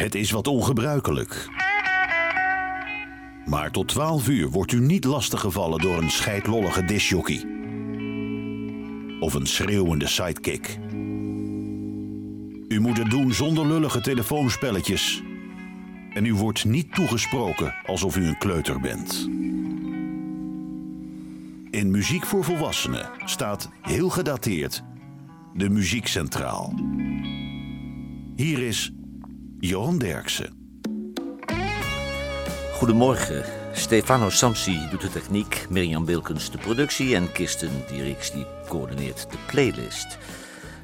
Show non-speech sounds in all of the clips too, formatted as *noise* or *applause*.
Het is wat ongebruikelijk. Maar tot 12 uur wordt u niet lastiggevallen door een scheidlollige disjockey. Of een schreeuwende sidekick. U moet het doen zonder lullige telefoonspelletjes. En u wordt niet toegesproken alsof u een kleuter bent. In Muziek voor Volwassenen staat heel gedateerd de muziek centraal. Hier is Johan Derksen. Goedemorgen. Stefano Samsi doet de techniek, Mirjam Wilkens de productie en Kirsten Dierix die coördineert de playlist.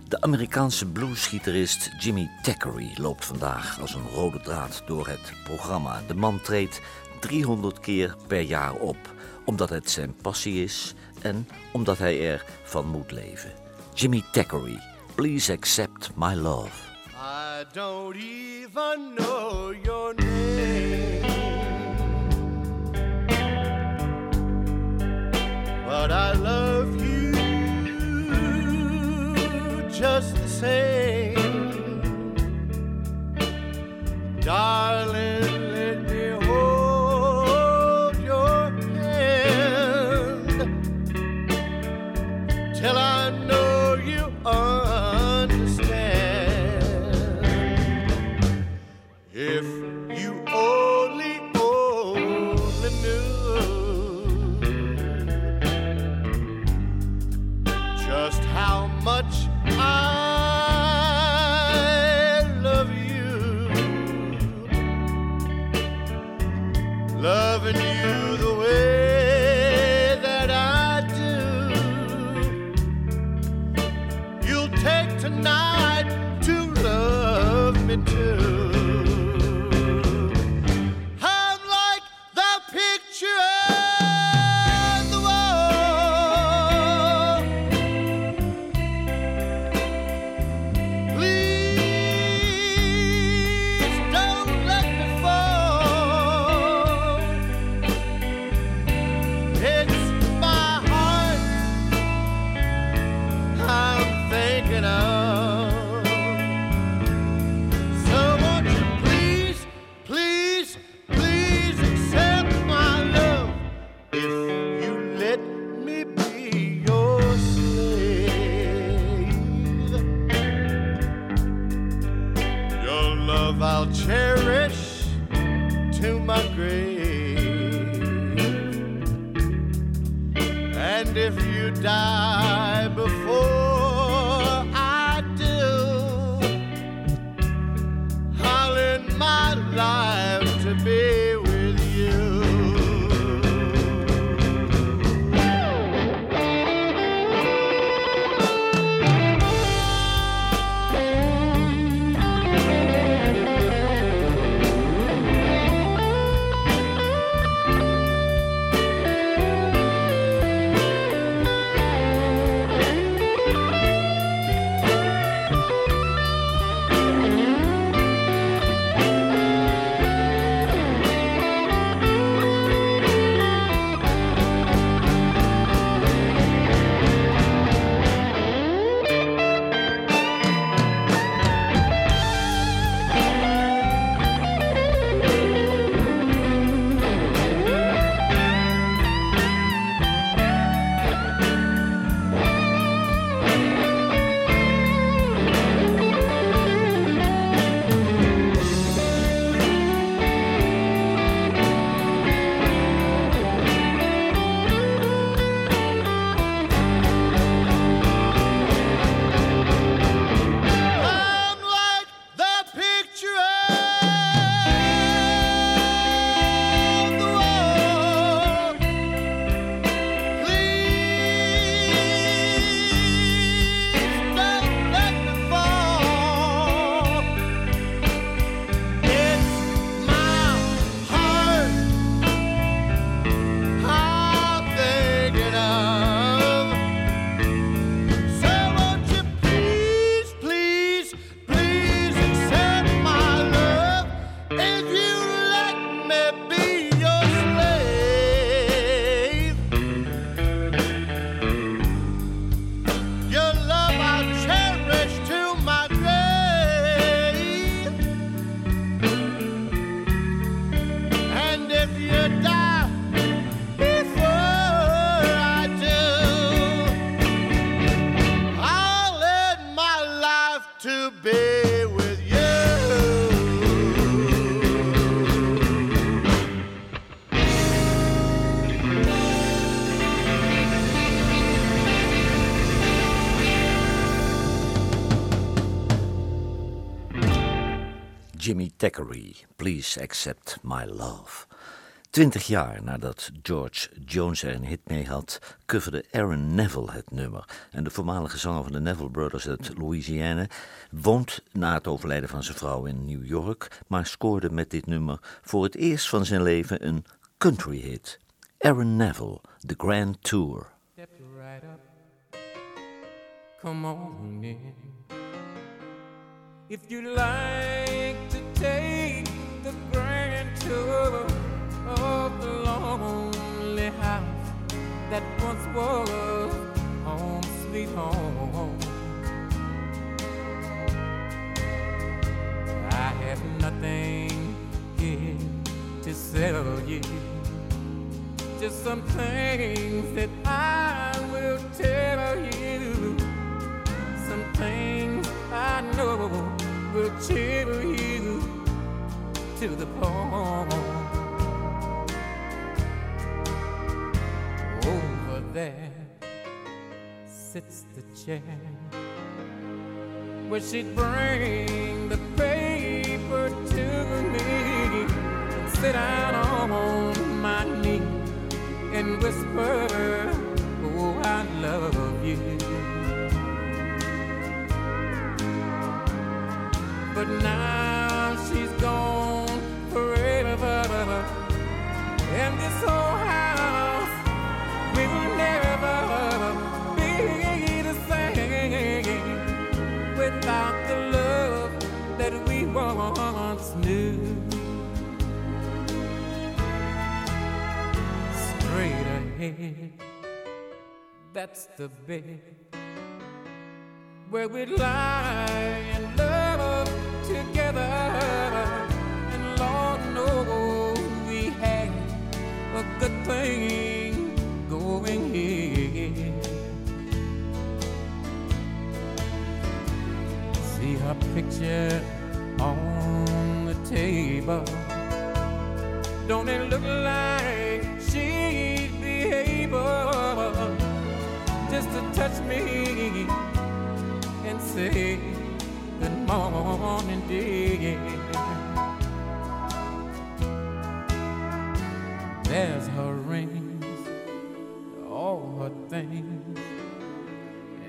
De Amerikaanse bluesgitarist Jimmy Thackeray loopt vandaag als een rode draad door het programma. De man treedt 300 keer per jaar op, omdat het zijn passie is en omdat hij er van moet leven. Jimmy Thackeray, please accept my love. I don't even know your name. But I love you just the same. Darling, Thackeray, Please Accept My Love. Twintig jaar nadat George Jones er een hit mee had, coverde Aaron Neville het nummer. En de voormalige zanger van de Neville Brothers uit Louisiana woont na het overlijden van zijn vrouw in New York, maar scoorde met dit nummer voor het eerst van zijn leven een country hit. Aaron Neville, The Grand Tour. Step right up. Come on in. If you like to take the grand tour of the lonely house that once was home sweet home. I have nothing here to sell you. Just some things that I will tell you. Some things I know will chill you to the bone. Over there sits the chair where she'd bring the paper to me and sit down on my knee and whisper, Oh, I love you. But now Ahead, that's the bed where we lie and love together. And Lord knows we had a good thing going here. See her picture on the table. Don't it look like she'd just to touch me and say good morning, dear. There's her rings, all her things,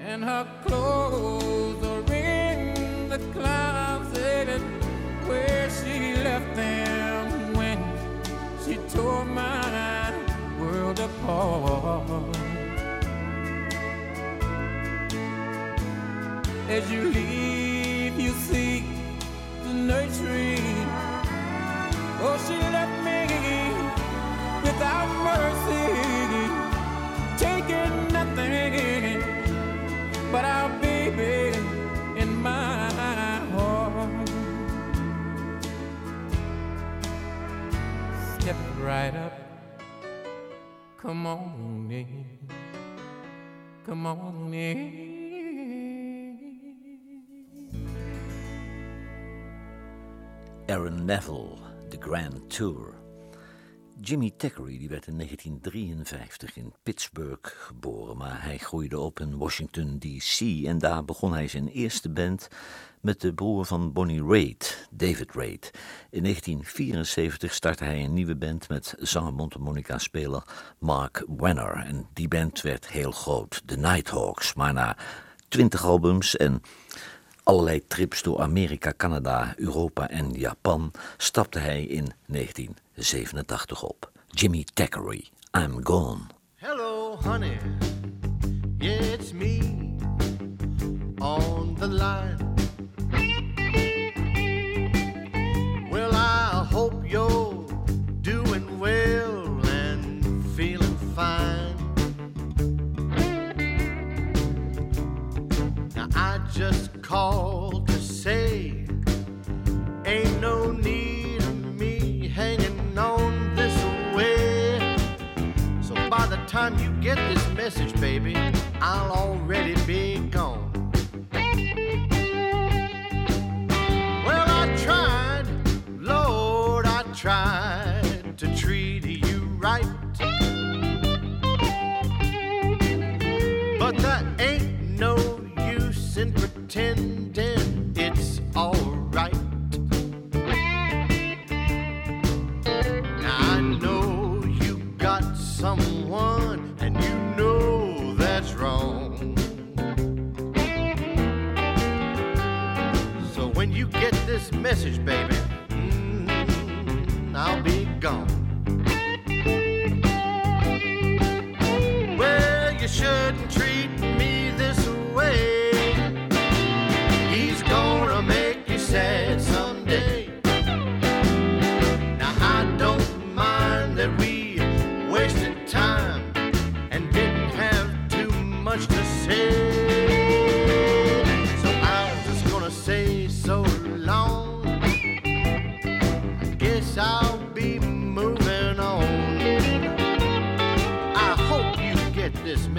and her clothes are in the closet As you leave, you see the nursery. Oh, she left me without mercy, taking nothing but our baby in my heart. Step right up, come on in, come on in. Aaron Neville, The Grand Tour. Jimmy Thackeray die werd in 1953 in Pittsburgh geboren, maar hij groeide op in Washington, D.C. en daar begon hij zijn eerste band met de broer van Bonnie Raitt, David Raitt. In 1974 startte hij een nieuwe band met zanger mondharmonica-speler Mark Wenner en die band werd heel groot, de Nighthawks, maar na 20 albums en allerlei trips door Amerika, Canada, Europa en Japan stapte hij in 1987 op. Jimmy Thackeray, I'm Gone. Hello, honey. It's me on the line.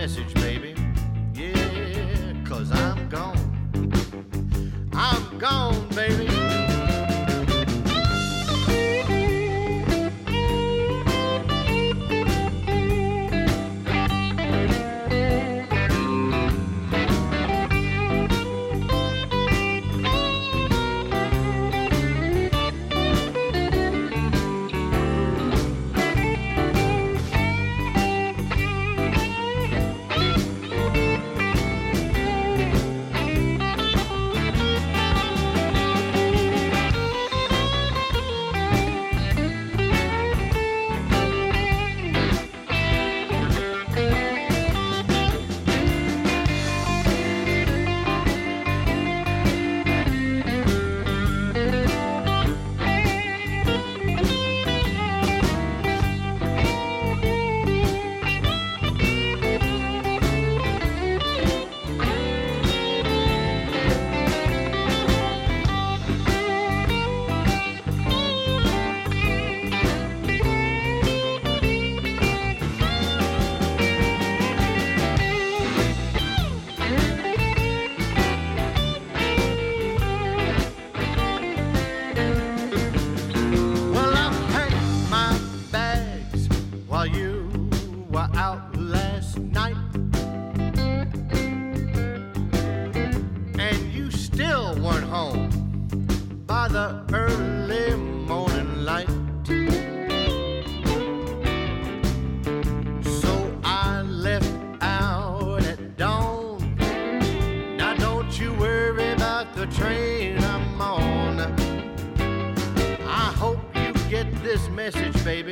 message still weren't home by the early morning light. So I left out at dawn. Now don't you worry about the train I'm on. I hope you get this message, baby.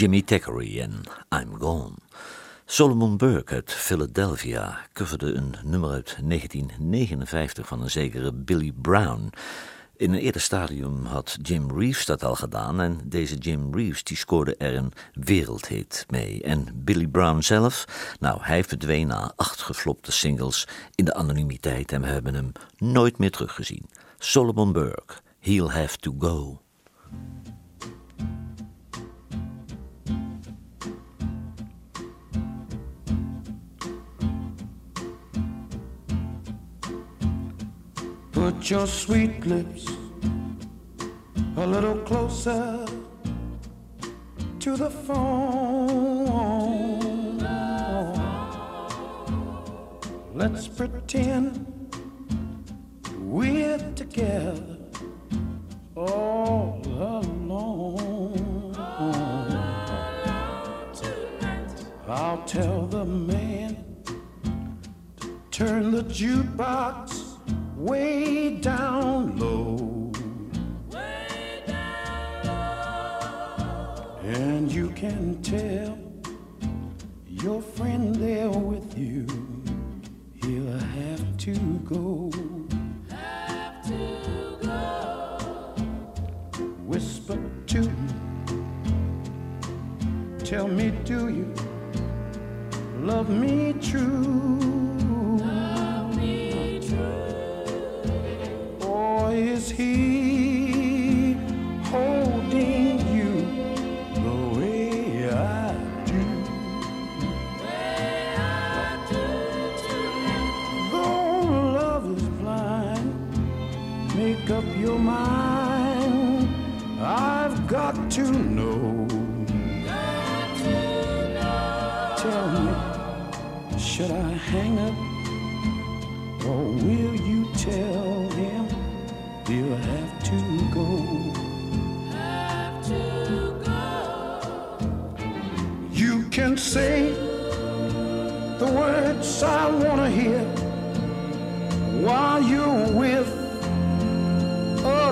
Jimmy Thackeray en I'm Gone. Solomon Burke uit Philadelphia coverde een nummer uit 1959 van een zekere Billy Brown. In een eerder stadium had Jim Reeves dat al gedaan en deze Jim Reeves die scoorde er een wereldhit mee. En Billy Brown zelf, nou hij verdween na acht geflopte singles in de anonimiteit en we hebben hem nooit meer teruggezien. Solomon Burke, He'll Have to Go. Put your sweet lips a little closer to the phone. Let's pretend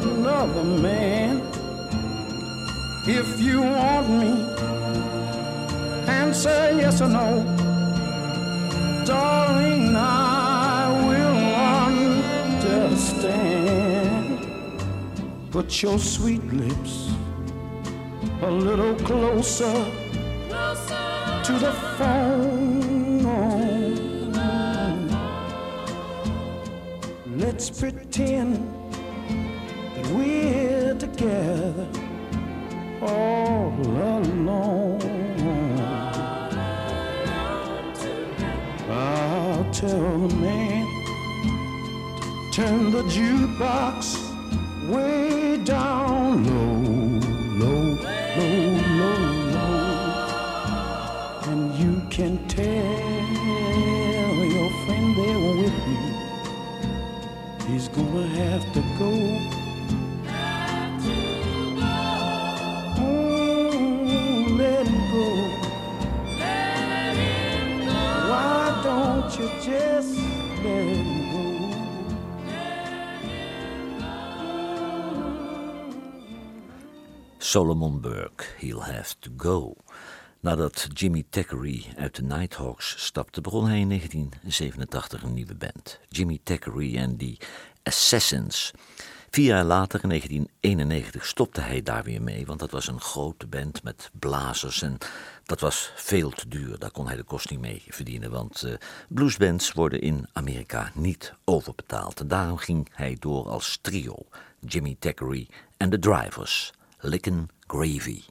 another man. If you want me, answer yes or no. Darling, I will understand. Put your sweet lips a little closer, to the phone. Let's pretend together all alone. I'll tell the man turn the jukebox way down low, low, low, low, low. And you can tell your friend there with you, he's gonna have to go. Solomon Burke, He'll Have to Go. Nadat Jimmy Thackeray uit de Nighthawks stapte, begon hij in 1987 een nieuwe band. Jimmy Thackeray en die Assassins. Vier jaar later, in 1991, stopte hij daar weer mee, want dat was een grote band met blazers en dat was veel te duur. Daar kon hij de kost niet mee verdienen, want uh, bluesbands worden in Amerika niet overbetaald. Daarom ging hij door als trio, Jimmy Thackeray en The Drivers, Lickin' Gravy.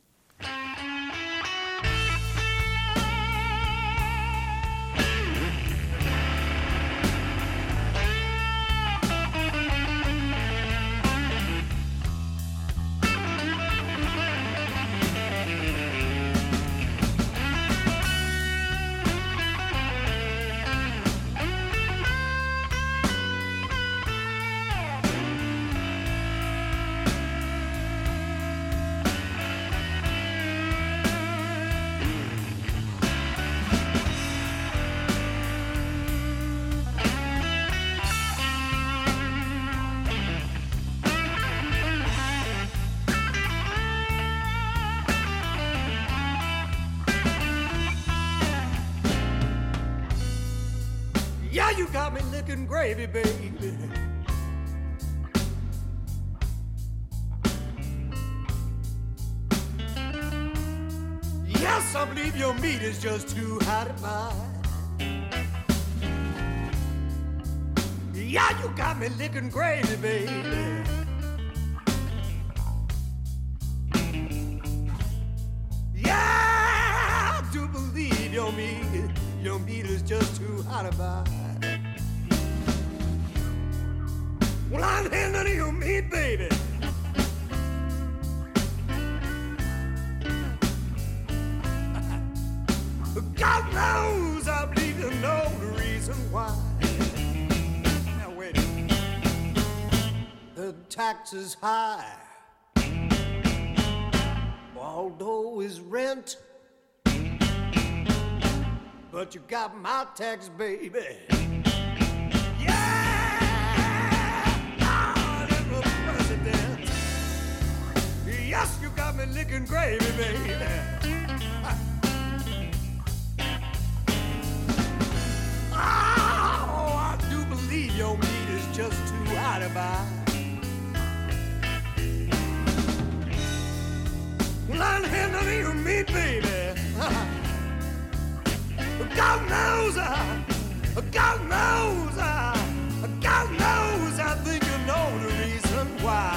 The tax is high, although it's rent. But you got my tax, baby. Yeah President Yes, you got me licking gravy, baby. *laughs* Oh, I do believe your meat is just too high to buy. Well, I'm handling your meat, baby. *laughs* God knows, uh, God knows, uh, God knows, I think you know the reason why.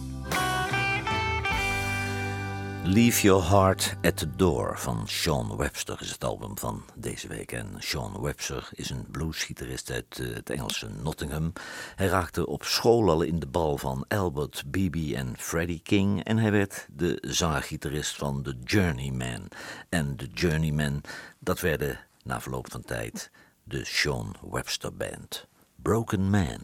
Leave Your Heart at the Door van Sean Webster is het album van deze week. En Sean Webster is een bluesgitarist uit eh, het Engelse Nottingham. Hij raakte op school al in de bal van Albert Beebe en Freddie King. En hij werd de zangergitarist van The Journeyman. En The Journeyman, dat werden na verloop van tijd de Sean Webster Band. Broken Man.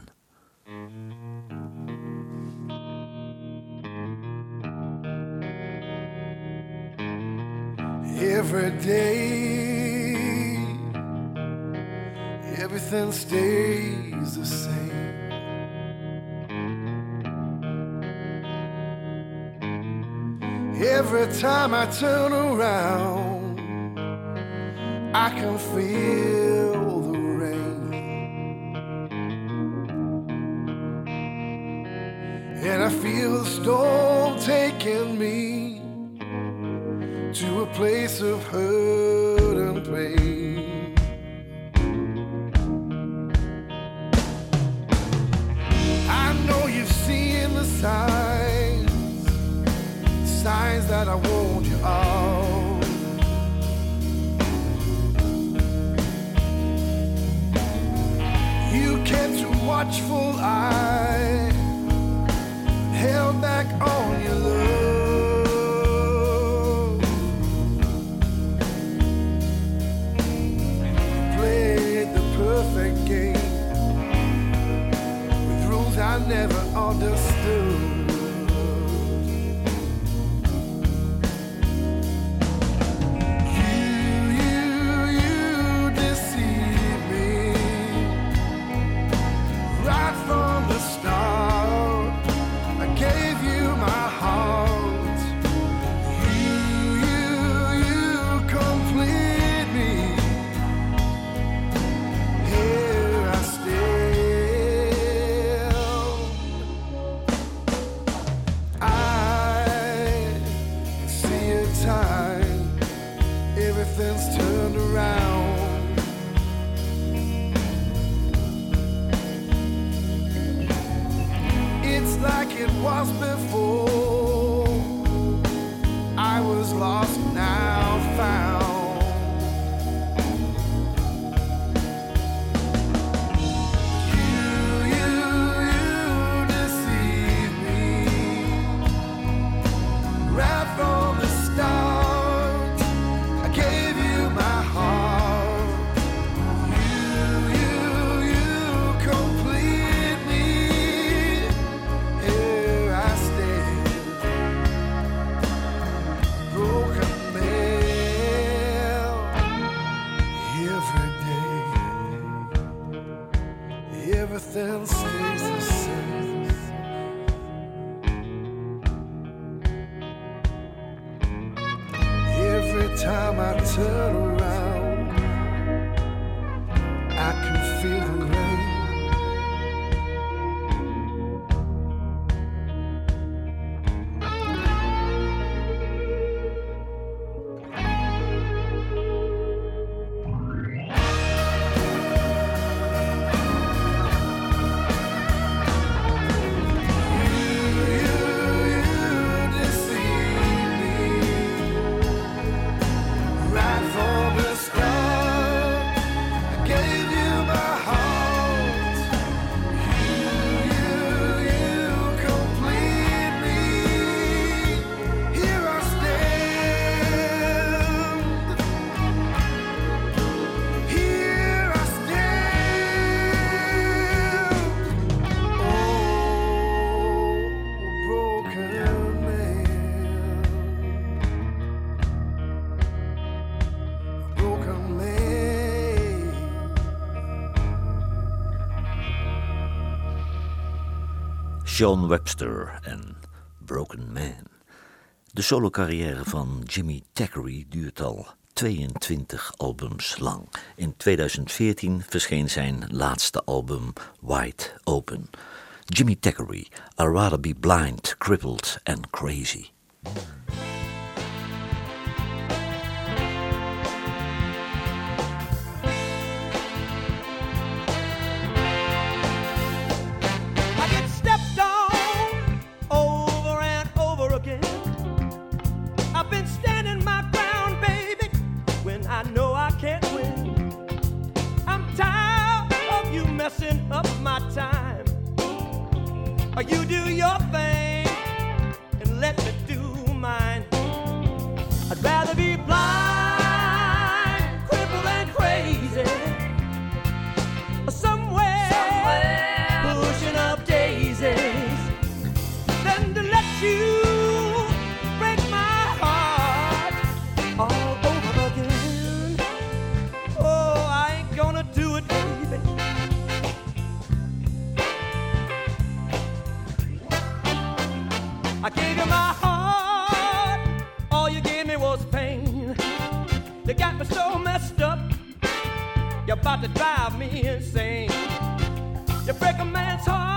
Every day. Everything stays the same. Every time I turn around, I can feel the rain. And I feel the storm taking me to a place of hurt and pain. I know you've seen the signs, signs that I warned you of. You kept a watchful eye, held back on your love. Understood. Sean Webster en Broken Man. De solocarrière van Jimmy Thackeray duurt al 22 albums lang. In 2014 verscheen zijn laatste album Wide Open. Jimmy Thackeray, I'd rather be blind, crippled and crazy. my ground, baby, when I know I can't win. I'm tired of you messing up my time. You do your thing and let me do mine. I'd rather be about to drive me insane. You break a man's heart,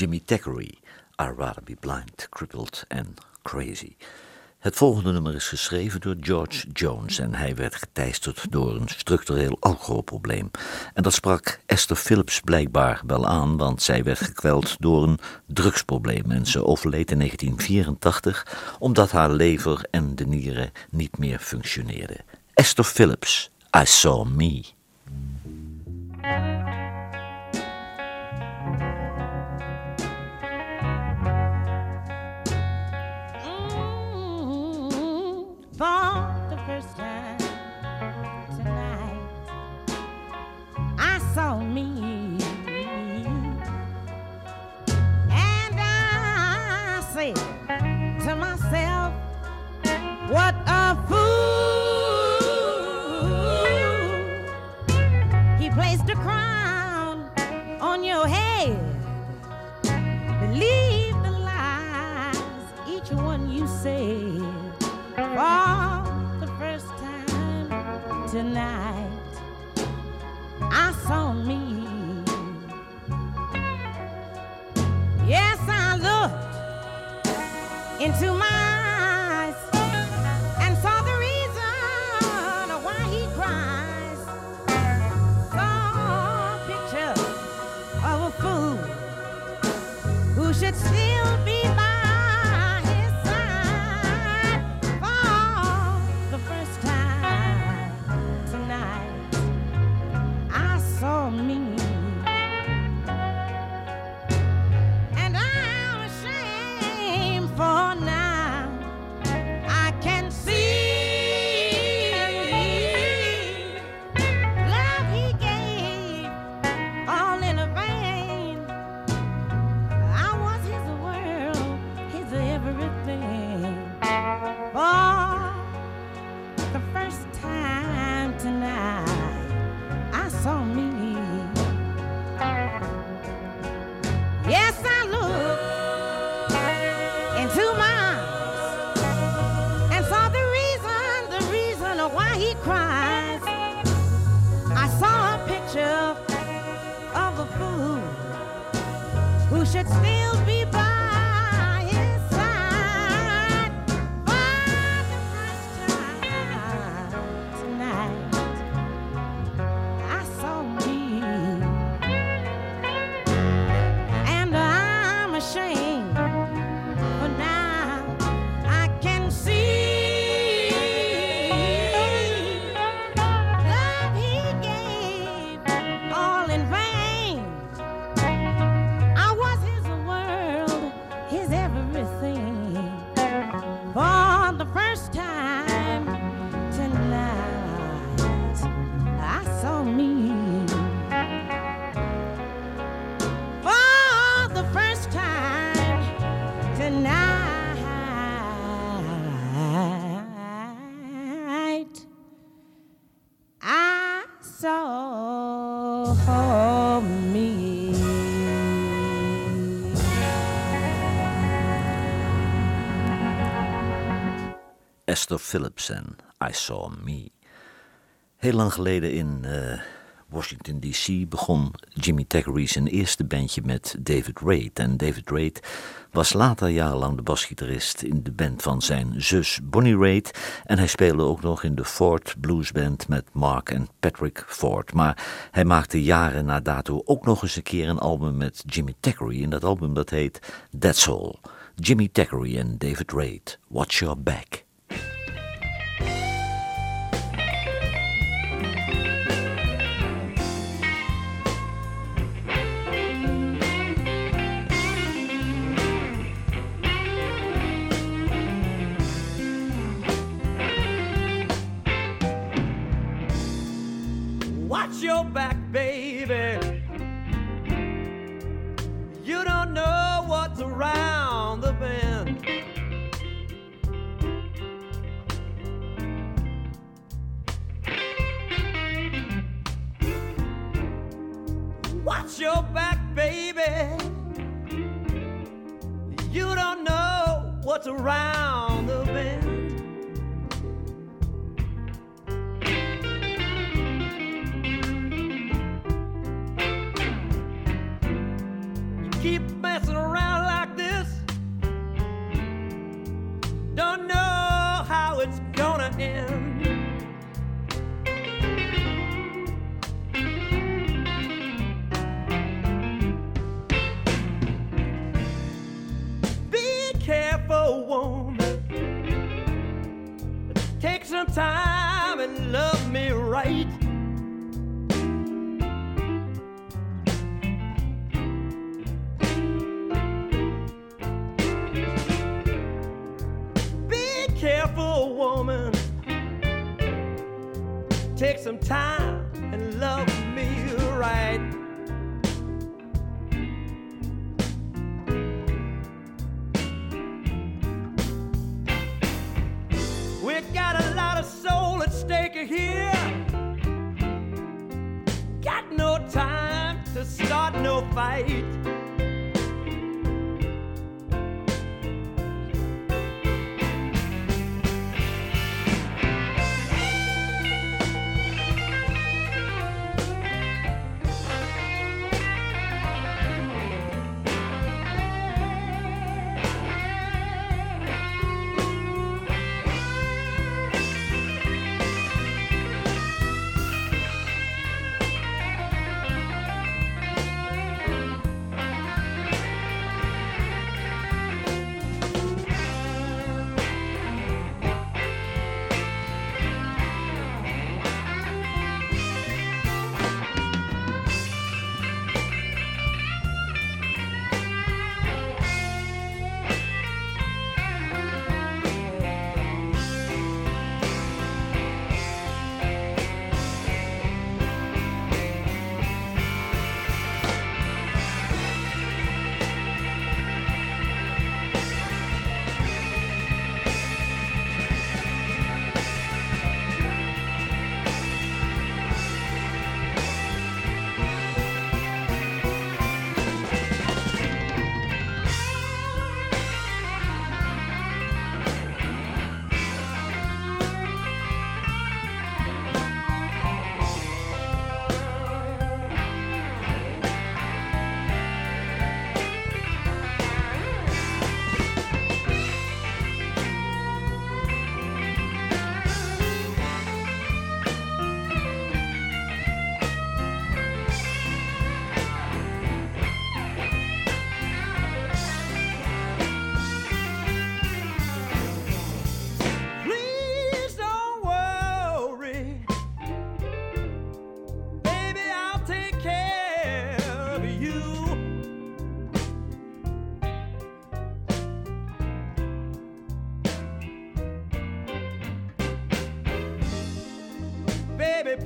Jimmy Thackeray, I'd Rather Be Blind, Crippled and Crazy. Het volgende nummer is geschreven door George Jones en hij werd geteisterd door een structureel alcoholprobleem. En dat sprak Esther Phillips blijkbaar wel aan, want zij werd gekweld door een drugsprobleem en ze overleed in 1984 omdat haar lever en de nieren niet meer functioneerden. Esther Phillips, I Saw Me. For the first time tonight. I saw me, and I said to myself, What a fool! He placed a crown on your head. Believe the lies, each one you said tonight. I saw me. Yes, I looked into my eyes and saw the reason why he cries. Saw a picture of a fool who should still be Esther Phillips en I Saw Me. Heel lang geleden in eh, Washington D.C. begon Jimmy Taggery zijn eerste bandje met David Raid. En David Raid was later jarenlang de basgitarist in de band van zijn zus Bonnie Raid. En hij speelde ook nog in de Ford Blues Band met Mark en Patrick Ford. Maar hij maakte jaren na dato ook nog eens een keer een album met Jimmy Taggery. En dat album dat heet That's All. Jimmy Taggery en David Raid. Watch Your Back. What's around the bend.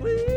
sweet.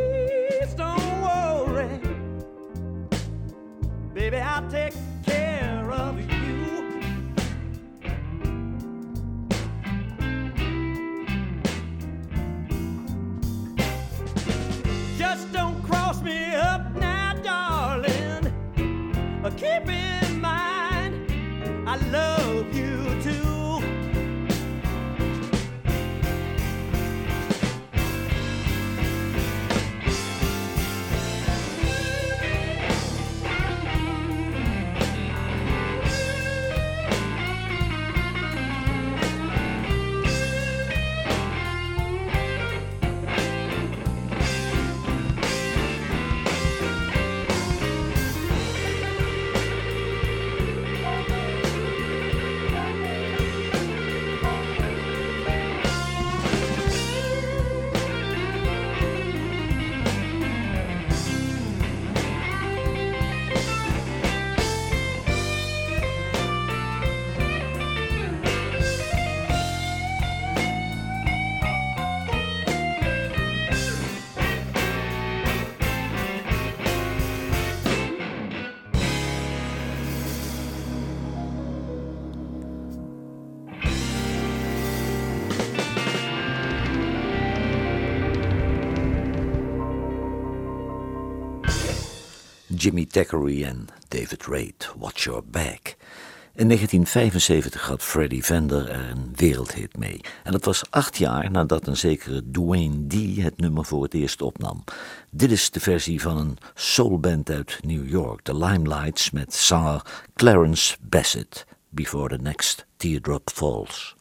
Jimmy Thackeray en David Rate, Watch Your Back. In 1975 had Freddy Vender er een wereldhit mee. En dat was acht jaar nadat een zekere Dwayne Dee het nummer voor het eerst opnam. Dit is de versie van een soulband uit New York, de Limelights, met zanger Clarence Bassett. Before the next teardrop falls.